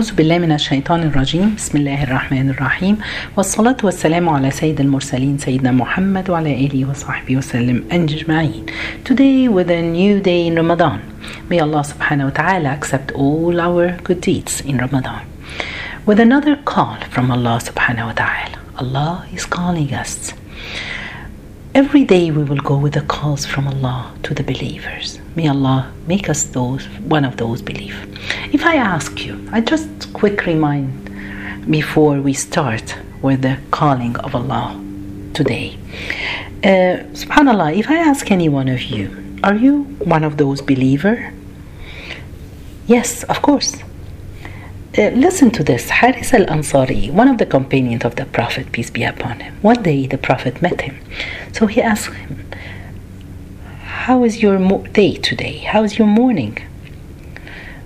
أعوذ بالله من الشيطان الرجيم بسم الله الرحمن الرحيم والصلاة والسلام على سيد المرسلين سيدنا محمد وعلى آله وصحبه وسلم أجمعين Today with a new day in Ramadan May Allah subhanahu wa ta'ala accept all our good deeds in Ramadan With another call from Allah subhanahu wa ta'ala Allah is calling us Every day we will go with the calls from Allah to the believers. May Allah make us those one of those believe. If I ask you, I just quick remind before we start with the calling of Allah today. Uh, Subhanallah, if I ask any one of you, are you one of those believer? Yes, of course. Uh, listen to this. Haris al Ansari, one of the companions of the Prophet, peace be upon him. One day the Prophet met him. So he asked him, How is your day today? How is your morning?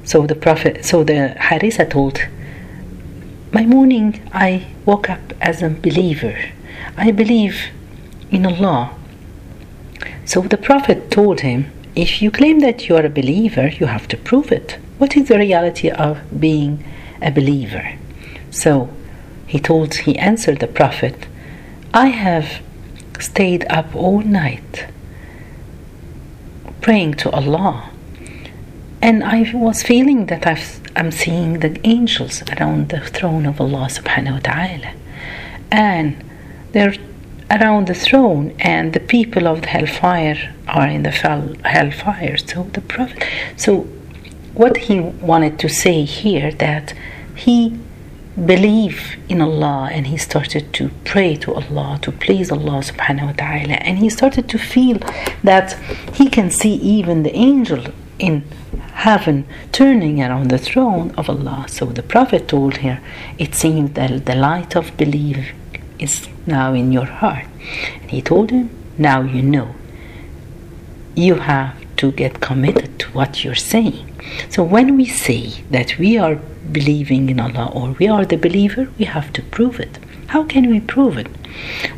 So the Prophet, so the Harisa told, My morning, I woke up as a believer. I believe in Allah. So the Prophet told him, If you claim that you are a believer, you have to prove it. What is the reality of being a believer? So he told, he answered the Prophet, I have stayed up all night praying to Allah. And I was feeling that I've, I'm seeing the angels around the throne of Allah subhanahu wa ta'ala. And they're around the throne, and the people of the hellfire are in the hellfire. So the Prophet, so what he wanted to say here that he believed in Allah and he started to pray to Allah to please Allah subhanahu wa ta'ala and he started to feel that he can see even the angel in heaven turning around the throne of Allah. So the Prophet told her, It seems that the light of belief is now in your heart. And he told him, Now you know. You have to get committed what you're saying. So when we say that we are believing in Allah or we are the believer, we have to prove it. How can we prove it?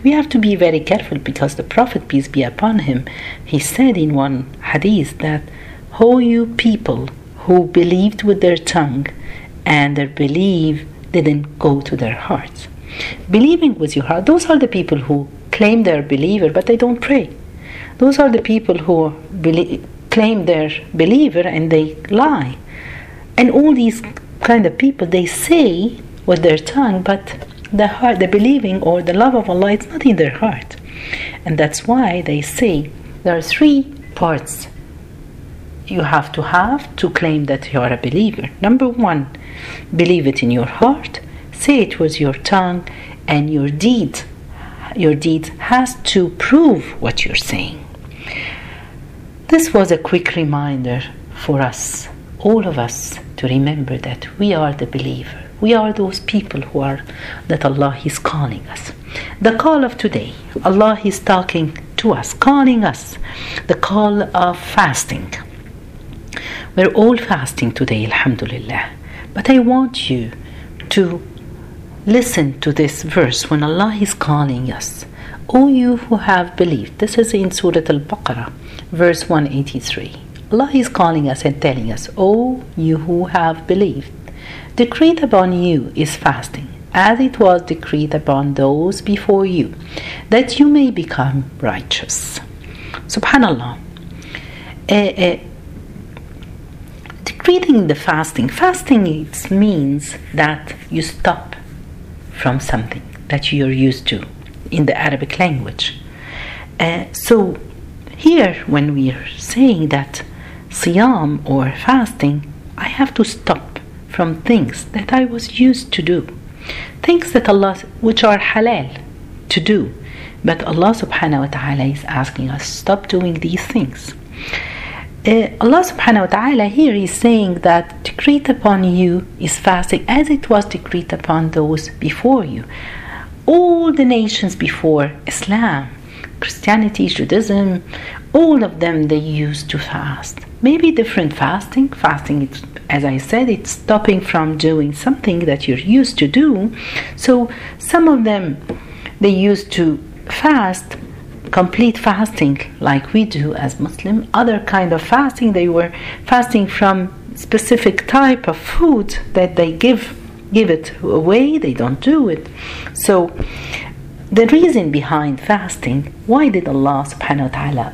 We have to be very careful because the Prophet, peace be upon him, he said in one hadith that, Ho you people who believed with their tongue and their belief didn't go to their hearts. Believing with your heart, those are the people who claim they're a believer but they don't pray. Those are the people who believe, claim they're believer and they lie. And all these kind of people, they say with their tongue, but the heart, the believing or the love of Allah, it's not in their heart. And that's why they say there are three parts you have to have to claim that you are a believer. Number one, believe it in your heart, say it with your tongue, and your deed. Your deed has to prove what you're saying. This was a quick reminder for us, all of us, to remember that we are the believer. We are those people who are that Allah is calling us. The call of today, Allah is talking to us, calling us. The call of fasting. We're all fasting today, Alhamdulillah. But I want you to listen to this verse when Allah is calling us. O you who have believed. This is in Surah Al Baqarah, verse 183. Allah is calling us and telling us, O you who have believed, decreed upon you is fasting, as it was decreed upon those before you, that you may become righteous. Subhanallah. Uh, decreting the fasting, fasting it means that you stop from something that you're used to in the Arabic language. Uh, so here, when we are saying that siyam or fasting, I have to stop from things that I was used to do, things that Allah, which are halal to do, but Allah subhanahu wa taala is asking us stop doing these things. Uh, Allah subhanahu wa ta'ala here is saying that decreed upon you is fasting as it was decreed upon those before you. All the nations before Islam, Christianity, Judaism, all of them they used to fast. Maybe different fasting. Fasting, as I said, it's stopping from doing something that you're used to do. So some of them they used to fast complete fasting like we do as muslim other kind of fasting they were fasting from specific type of food that they give give it away, they don't do it. So the reason behind fasting, why did Allah subhanahu wa ta'ala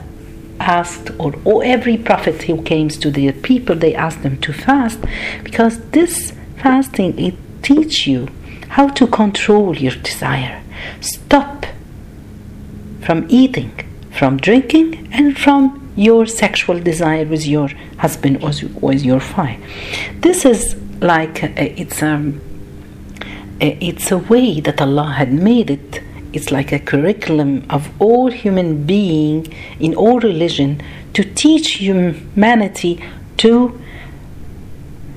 asked or, or every prophet who came to the people they asked them to fast because this fasting it teach you how to control your desire stop from eating from drinking and from your sexual desire with your husband or with your wife. This is like a, it's um it's a way that Allah had made it. It's like a curriculum of all human being in all religion to teach humanity to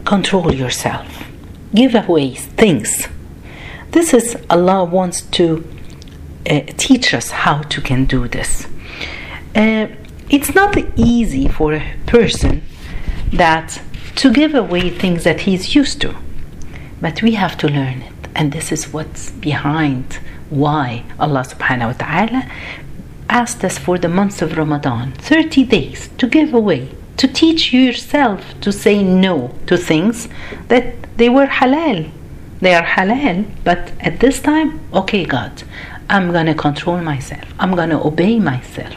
control yourself, give away things. This is Allah wants to uh, teach us how to can do this. Uh, it's not easy for a person that to give away things that he's used to but we have to learn it and this is what's behind why allah subhanahu wa ta'ala asked us for the months of ramadan 30 days to give away to teach yourself to say no to things that they were halal. They are halal but at this time okay god i'm to control myself. I'm to obey myself.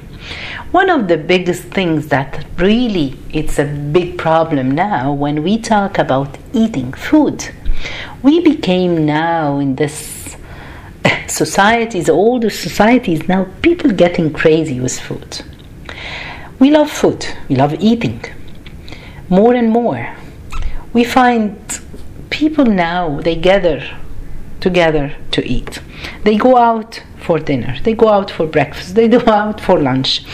One of the biggest things that really it's a big problem now when we talk about eating food we became now in this societies older societies now people getting crazy with food. We love food. We love eating more and more. We find people now they gather together to eat. They go out for dinner, they go out for breakfast, they go out for lunch.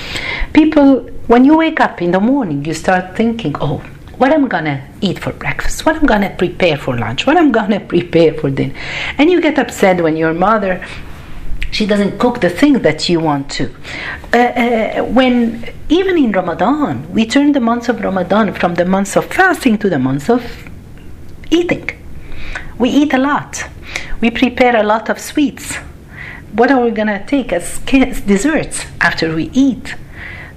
People, when you wake up in the morning, you start thinking, oh, what I'm gonna eat for breakfast, what I'm gonna prepare for lunch, what I'm gonna prepare for dinner. And you get upset when your mother she doesn't cook the thing that you want to. Uh, uh, when even in Ramadan, we turn the months of Ramadan from the months of fasting to the months of eating. We eat a lot. We prepare a lot of sweets what are we gonna take as desserts after we eat?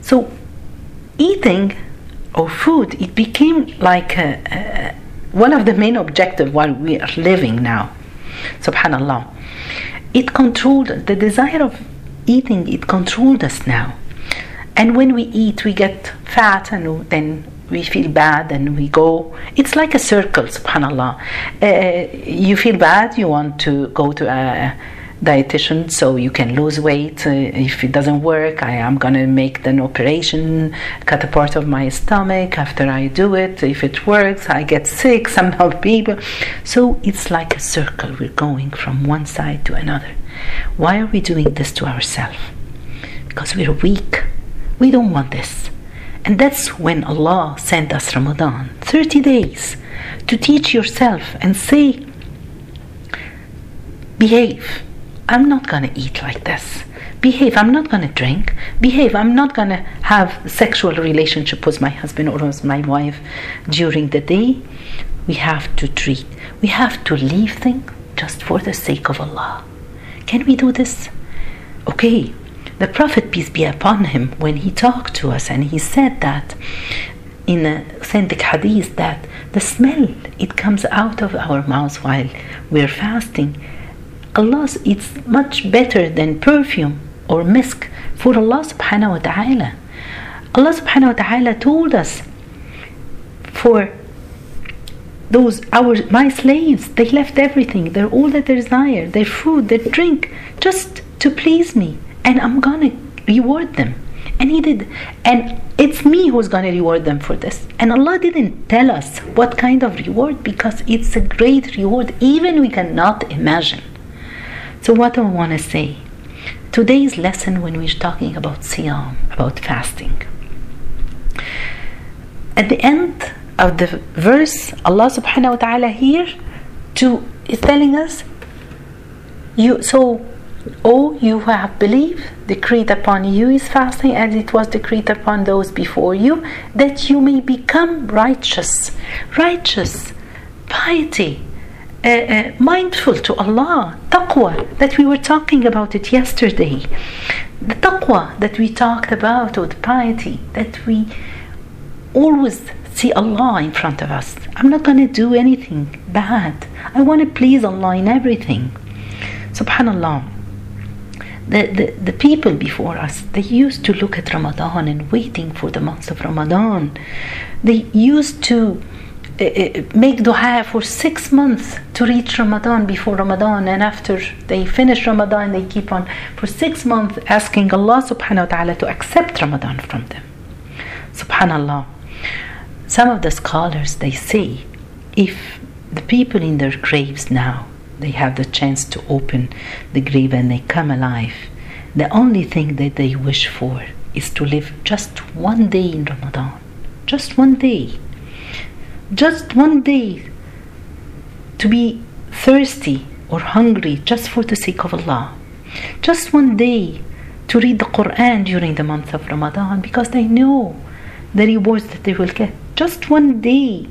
So, eating or food it became like a, a, one of the main objectives while we are living now. Subhanallah, it controlled the desire of eating. It controlled us now, and when we eat, we get fat, and then we feel bad and we go it's like a circle subhanallah uh, you feel bad you want to go to a dietitian so you can lose weight. Uh, if it doesn't work i am going to make an operation cut a part of my stomach. After i do it if it works i get sick somehow people. So it's like a circle. We're going from one side to another. Why are we doing this to ourselves? Because we're weak. We don't want this. And that's when allah sent us ramadan. 30 days to teach yourself and say behave I'm not going to eat like this. Behave. I'm not going to drink. Behave. I'm not going to have sexual relationship with my husband or with my wife during the day. We have to treat. We have to leave things just for the sake of Allah. Can we do this? Okay. The Prophet peace be upon him when he talked to us and he said that in a authentic hadith that the smell it comes out of our mouths while we're fasting Allah it's much better than perfume or misk for Allah subhanahu wa ta'ala. Allah subhanahu wa ta'ala told us for those our my slaves they left everything. They're all that they desire. Their food their drink just to please me. And i'm gonna reward them. And he did. And it's me who's gonna reward them for this. And allah didn't tell us what kind of reward because it's a great reward. Even we cannot imagine so, what do I want to say? Today's lesson, when we're talking about Siyam, about fasting, at the end of the verse, Allah subhanahu wa ta'ala here to, is telling us, you so Oh, you who have believed, decreed upon you is fasting as it was decreed upon those before you, that you may become righteous. Righteous, piety, uh, uh, mindful to Allah, taqwa, that we were talking about it yesterday. The taqwa that we talked about, or the piety, that we always see Allah in front of us. I'm not going to do anything bad. I want to please Allah in everything. Subhanallah. The, the, the people before us, they used to look at Ramadan and waiting for the month of Ramadan. They used to Eh, eh, make dua for six months to reach Ramadan before Ramadan, and after they finish Ramadan, they keep on for six months asking Allah subhanahu wa ta'ala to accept Ramadan from them. Subhanallah. Some of the scholars they say if the people in their graves now they have the chance to open the grave and they come alive, the only thing that they wish for is to live just one day in Ramadan. Just one day. Just one day to be thirsty or hungry just for the sake of Allah. Just one day to read the Quran during the month of Ramadan because they know the rewards that they will get. Just one day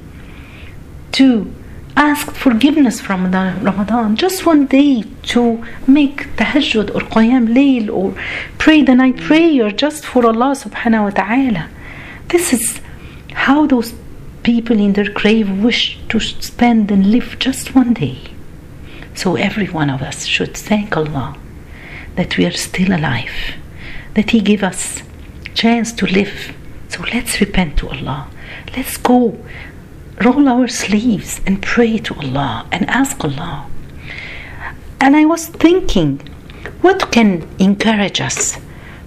to ask forgiveness from Ramadan. Just one day to make tahajjud or qiyam layl or pray the night prayer just for Allah subhanahu wa ta'ala. This is how those people in their grave wish to spend and live just one day. So every one of us should thank Allah that we are still alive, that He gave us chance to live so let's repent to Allah. Let's go roll our sleeves and pray to Allah and ask Allah. And I was thinking, what can encourage us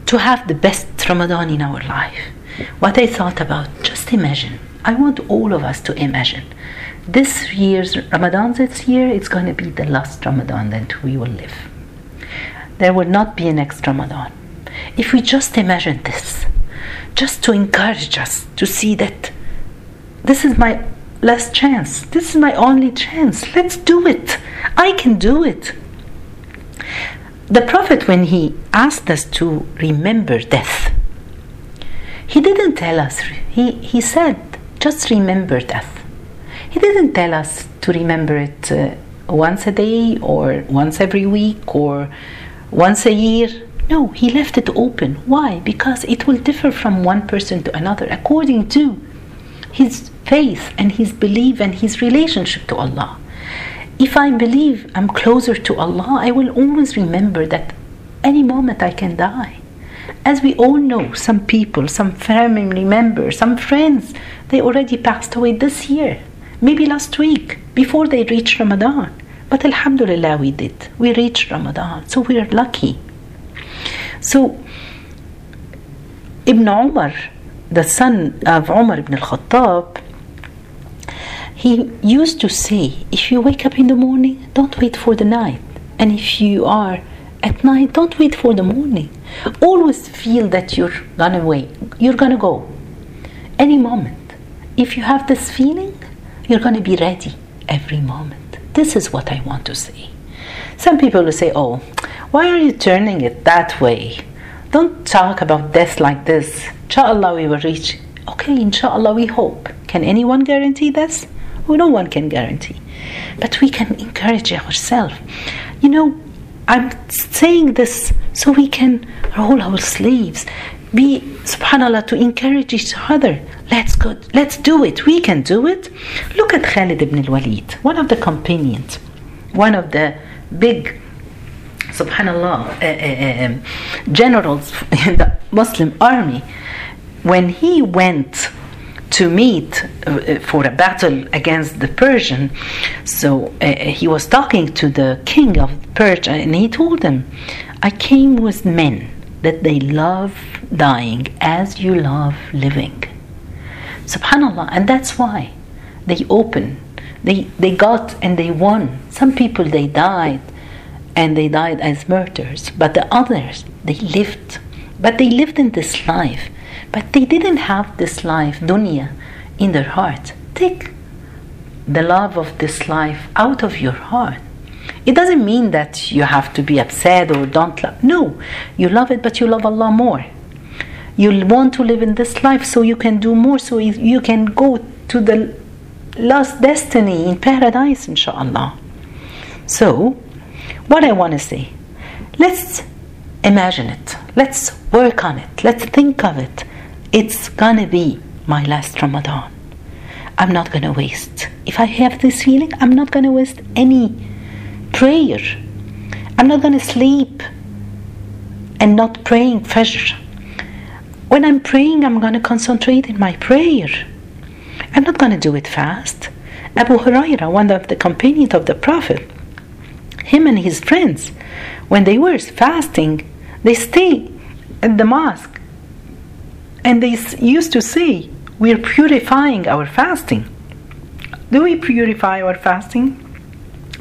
to have the best Ramadan in our life? What I thought about, just imagine. I want all of us to imagine. This year's Ramadan, this year, it's going to be the last Ramadan that we will live. There will not be a next Ramadan. If we just imagine this, just to encourage us to see that this is my last chance. This is my only chance. Let's do it. I can do it. The Prophet, when he asked us to remember death, he didn't tell us, he, he said, just remember death. He didn't tell us to remember it uh, once a day or once every week or once a year. No, he left it open. Why? Because it will differ from one person to another according to his faith and his belief and his relationship to Allah. If I believe I'm closer to Allah, I will always remember that any moment I can die. As we all know, some people, some family members, some friends, they already passed away this year, maybe last week, before they reached Ramadan. But Alhamdulillah, we did. We reached Ramadan, so we are lucky. So, Ibn Umar, the son of Umar ibn al-Khattab, he used to say, if you wake up in the morning, don't wait for the night. And if you are at night, don't wait for the morning. Always feel that you're gonna wait, you're gonna go any moment. If you have this feeling, you're gonna be ready every moment. This is what I want to say. Some people will say, oh, why are you turning it that way? Don't talk about death like this. Inshallah, we will reach. Okay, inshallah, we hope. Can anyone guarantee this? Well, no one can guarantee. But we can encourage ourselves. You know, I'm saying this so we can roll our sleeves, be subhanallah to encourage each other. Let's go, let's do it. We can do it. Look at Khalid ibn al-Walid, one of the companions, one of the big subhanallah, uh, uh, generals in the Muslim army, when he went to meet uh, for a battle against the Persian, so uh, he was talking to the king of Persia and he told him, I came with men that they love dying as you love living. Subhanallah, and that's why they open. They, they got and they won. Some people they died and they died as martyrs. But the others, they lived. But they lived in this life. But they didn't have this life, dunya, in their heart. Take the love of this life out of your heart. It doesn't mean that you have to be upset or don't love. No, you love it, but you love Allah more. You want to live in this life so you can do more, so you can go to the last destiny in paradise, inshallah. So, what I want to say. Let's imagine it. Let's work on it. Let's think of it. It's gonna be my last Ramadan. I'm not to waste. If I have this feeling, I'm not to waste any prayer. I'm not to sleep and not praying Fajr. When I'm praying, I'm to concentrate in my prayer. I'm not to do it fast. Abu Huraira, one of the companions of the Prophet, him and his friends, when they were fasting, they stay at the mosque and they used to say, We're purifying our fasting. Do we purify our fasting?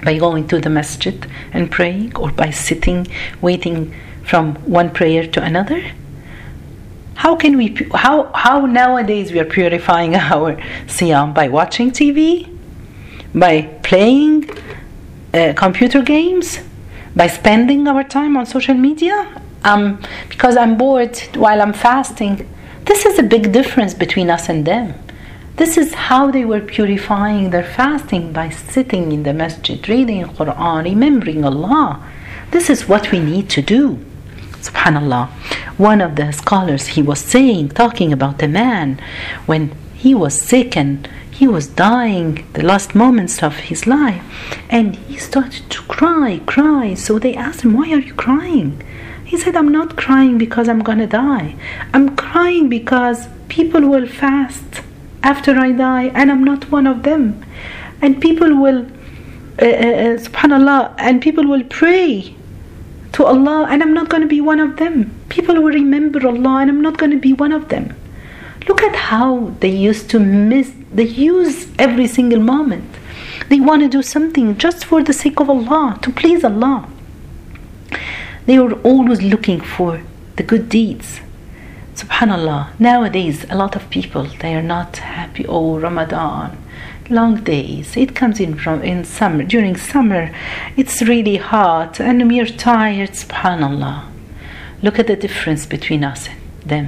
By going to the masjid and praying, or by sitting, waiting from one prayer to another? How can we, how, how nowadays we are purifying our siyam? By watching TV? By playing uh, computer games? By spending our time on social media? Um, because I'm bored while I'm fasting. This is a big difference between us and them. This is how they were purifying their fasting by sitting in the masjid, reading Quran, remembering Allah. This is what we need to do. Subhanallah. One of the scholars he was saying, talking about a man when he was sick and he was dying the last moments of his life and he started to cry, cry. So they asked him, Why are you crying? He said, I'm not crying because I'm gonna die. I'm crying because people will fast after I die and I'm not one of them. And people will, uh, uh, uh subhanAllah, and people will pray to Allah and I'm not to be one of them. People will remember Allah and I'm not to be one of them. Look at how they used to miss, they use every single moment. They want to do something just for the sake of Allah, to please Allah. They were always looking for the good deeds. Subhanallah, nowadays a lot of people they are not happy. Oh, Ramadan, long days. It comes in from in summer. During summer, it's really hot and we're tired. Subhanallah. Look at the difference between us and them.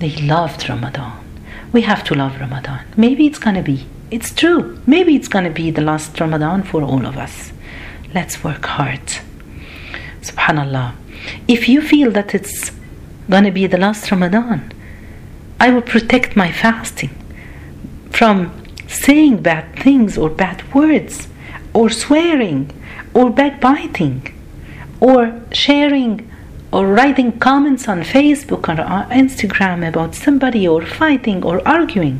They loved Ramadan. We have to love Ramadan. Maybe it's gonna be. It's true. Maybe it's gonna be the last Ramadan for all of us. Let's work hard. Subhanallah. If you feel that it's gonna be the last Ramadan, I will protect my fasting from saying bad things or bad words or swearing or backbiting or sharing or writing comments on Facebook or Instagram about somebody or fighting or arguing.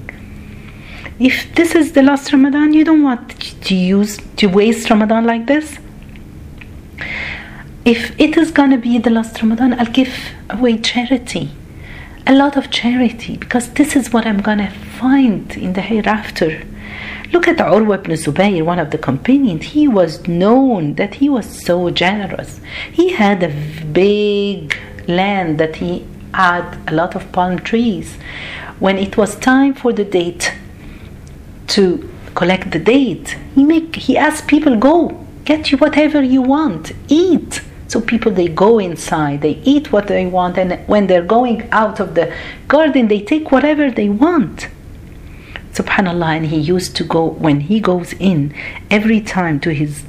If this is the last Ramadan, you don't want to use to waste Ramadan like this if it is going to be the last Ramadan, I'll give away charity. A lot of charity because this is what I'm going to find in the hereafter. Look at Urwa ibn Zubayr, one of the companions. He was known that he was so generous. He had a big land that he had a lot of palm trees. When it was time for the date to collect the date, he make he asked people go get you whatever you want, eat. So people they go inside, they eat what they want, and when they're going out of the garden, they take whatever they want. Subhanallah, and he used to go when he goes in every time to his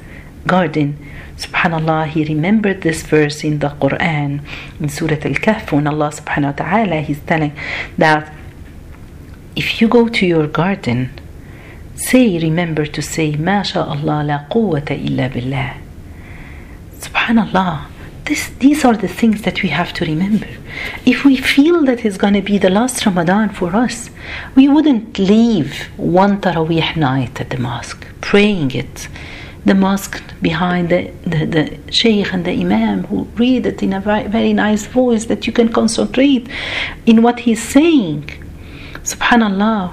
garden. Subhanallah, he remembered this verse in the Quran in Surah Al Kahf when Allah subhanahu wa ta'ala he's telling that if you go to your garden, say remember to say Ma Allah la quwwata illa billah subhanallah this, these are the things that we have to remember. If we feel that it's going to be the last Ramadan for us, we wouldn't leave one Taraweeh night at the mosque, praying it. The mosque behind the, the, the Shaykh and the Imam who read it in a very, very nice voice that you can concentrate in what he's saying. Subhanallah.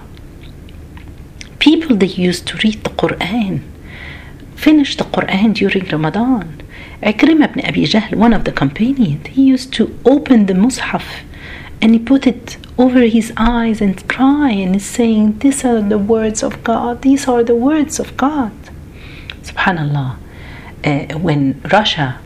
People they used to read the Quran, finish the Quran during Ramadan Ikrimah ibn Abi Jahl, one of the companions, he used to open the Mus'haf and he put it over his eyes and cry and is saying, These are the words of God, these are the words of God. Subhanallah. Uh, when Russia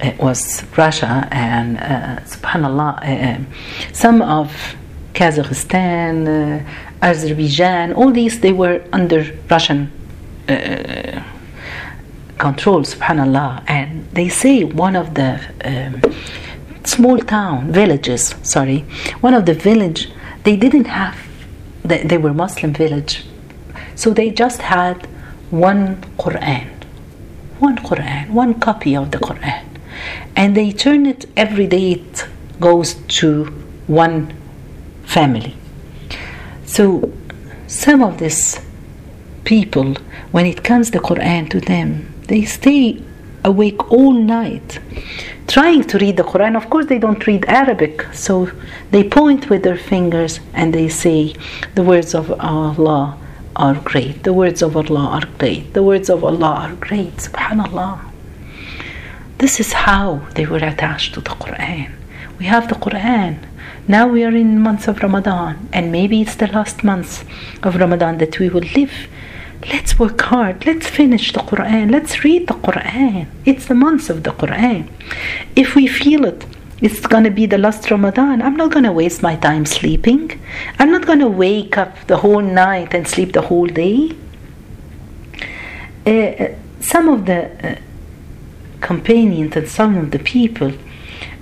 uh, was Russia and uh, subhanallah, uh, some of Kazakhstan, uh, Azerbaijan, all these they were under Russian uh, control, subhanallah. And they say one of the um, small town villages, sorry, one of the village, they didn't have, they, they were Muslim village, So they just had one Quran, one Quran, one copy of the Quran. And they turn it every day, it goes to one family. So some of these people, when it comes the Quran to them, they stay awake all night trying to read the Quran. Of course, they don't read Arabic, so they point with their fingers and they say, The words of Allah are great. The words of Allah are great. The words of Allah are great. Subhanallah. This is how they were attached to the Quran. We have the Quran. Now we are in months of Ramadan, and maybe it's the last months of Ramadan that we will live. Let's work hard. Let's finish the Quran. Let's read the Quran. It's the months of the Quran. If we feel it, it's going to be the last Ramadan. I'm not going to waste my time sleeping. I'm not going to wake up the whole night and sleep the whole day. Uh, some of the uh, companions and some of the people,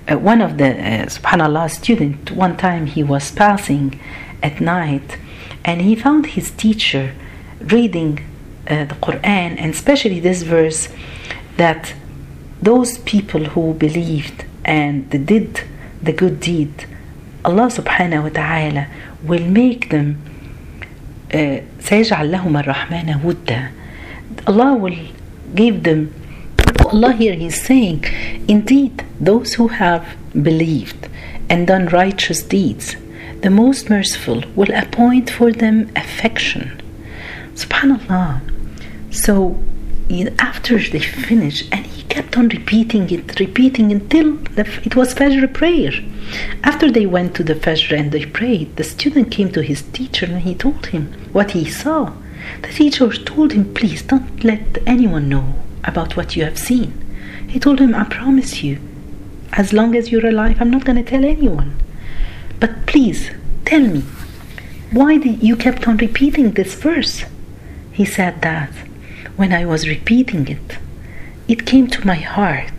uh, one of the subhanallah student, one time he was passing at night and he found his teacher reading uh, the Quran and especially this verse that those people who believed and did the good deed, Allah subhanahu wa ta'ala will make them سيجعل لهم الرحمن ودا Allah will give them Allah here is saying indeed those who have believed and done righteous deeds the most merciful will appoint for them affection subhanallah. So after they finished and he kept on repeating it repeating until the, it was fajr prayer. After they went to the fajr and they prayed the student came to his teacher and he told him what he saw. The teacher told him please don't let anyone know about what you have seen. He told him i promise you as long as you're alive i'm not going to tell anyone. But please tell me why did you kept on repeating this verse he said that when I was repeating it, it came to my heart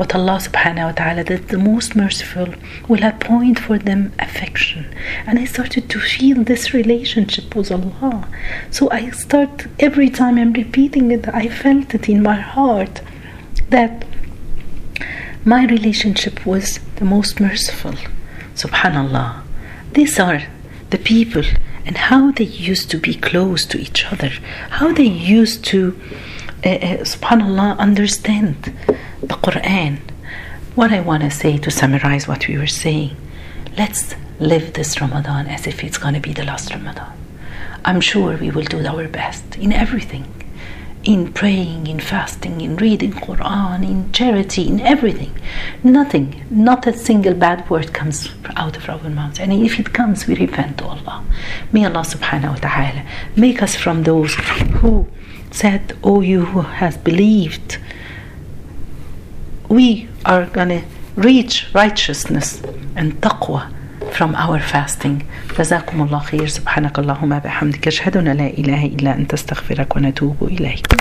what Allah subhanahu wa ta'ala that the most merciful will appoint for them affection. And I started to feel this relationship with Allah. So I start every time I'm repeating it, I felt it in my heart that my relationship was the most merciful. Subhanallah. These are the people and how they used to be close to each other, how they used to, uh, uh, subhanAllah, understand the Quran. What I want to say to summarize what we were saying, let's live this Ramadan as if it's going to be the last Ramadan. I'm sure we will do our best in everything in praying, in fasting, in reading Quran, in charity, in everything. Nothing, not a single bad word comes out of our mouths. And if it comes, we repent to Allah. May Allah subhanahu wa ta'ala make us from those who said, Oh, you who has believed, we are gonna reach righteousness and taqwa from our fasting. جزاكم الله خير. سبحانك اللهم بحمدك أشهد أن لا إله إلا أنت أستغفرك ونتوب إليك.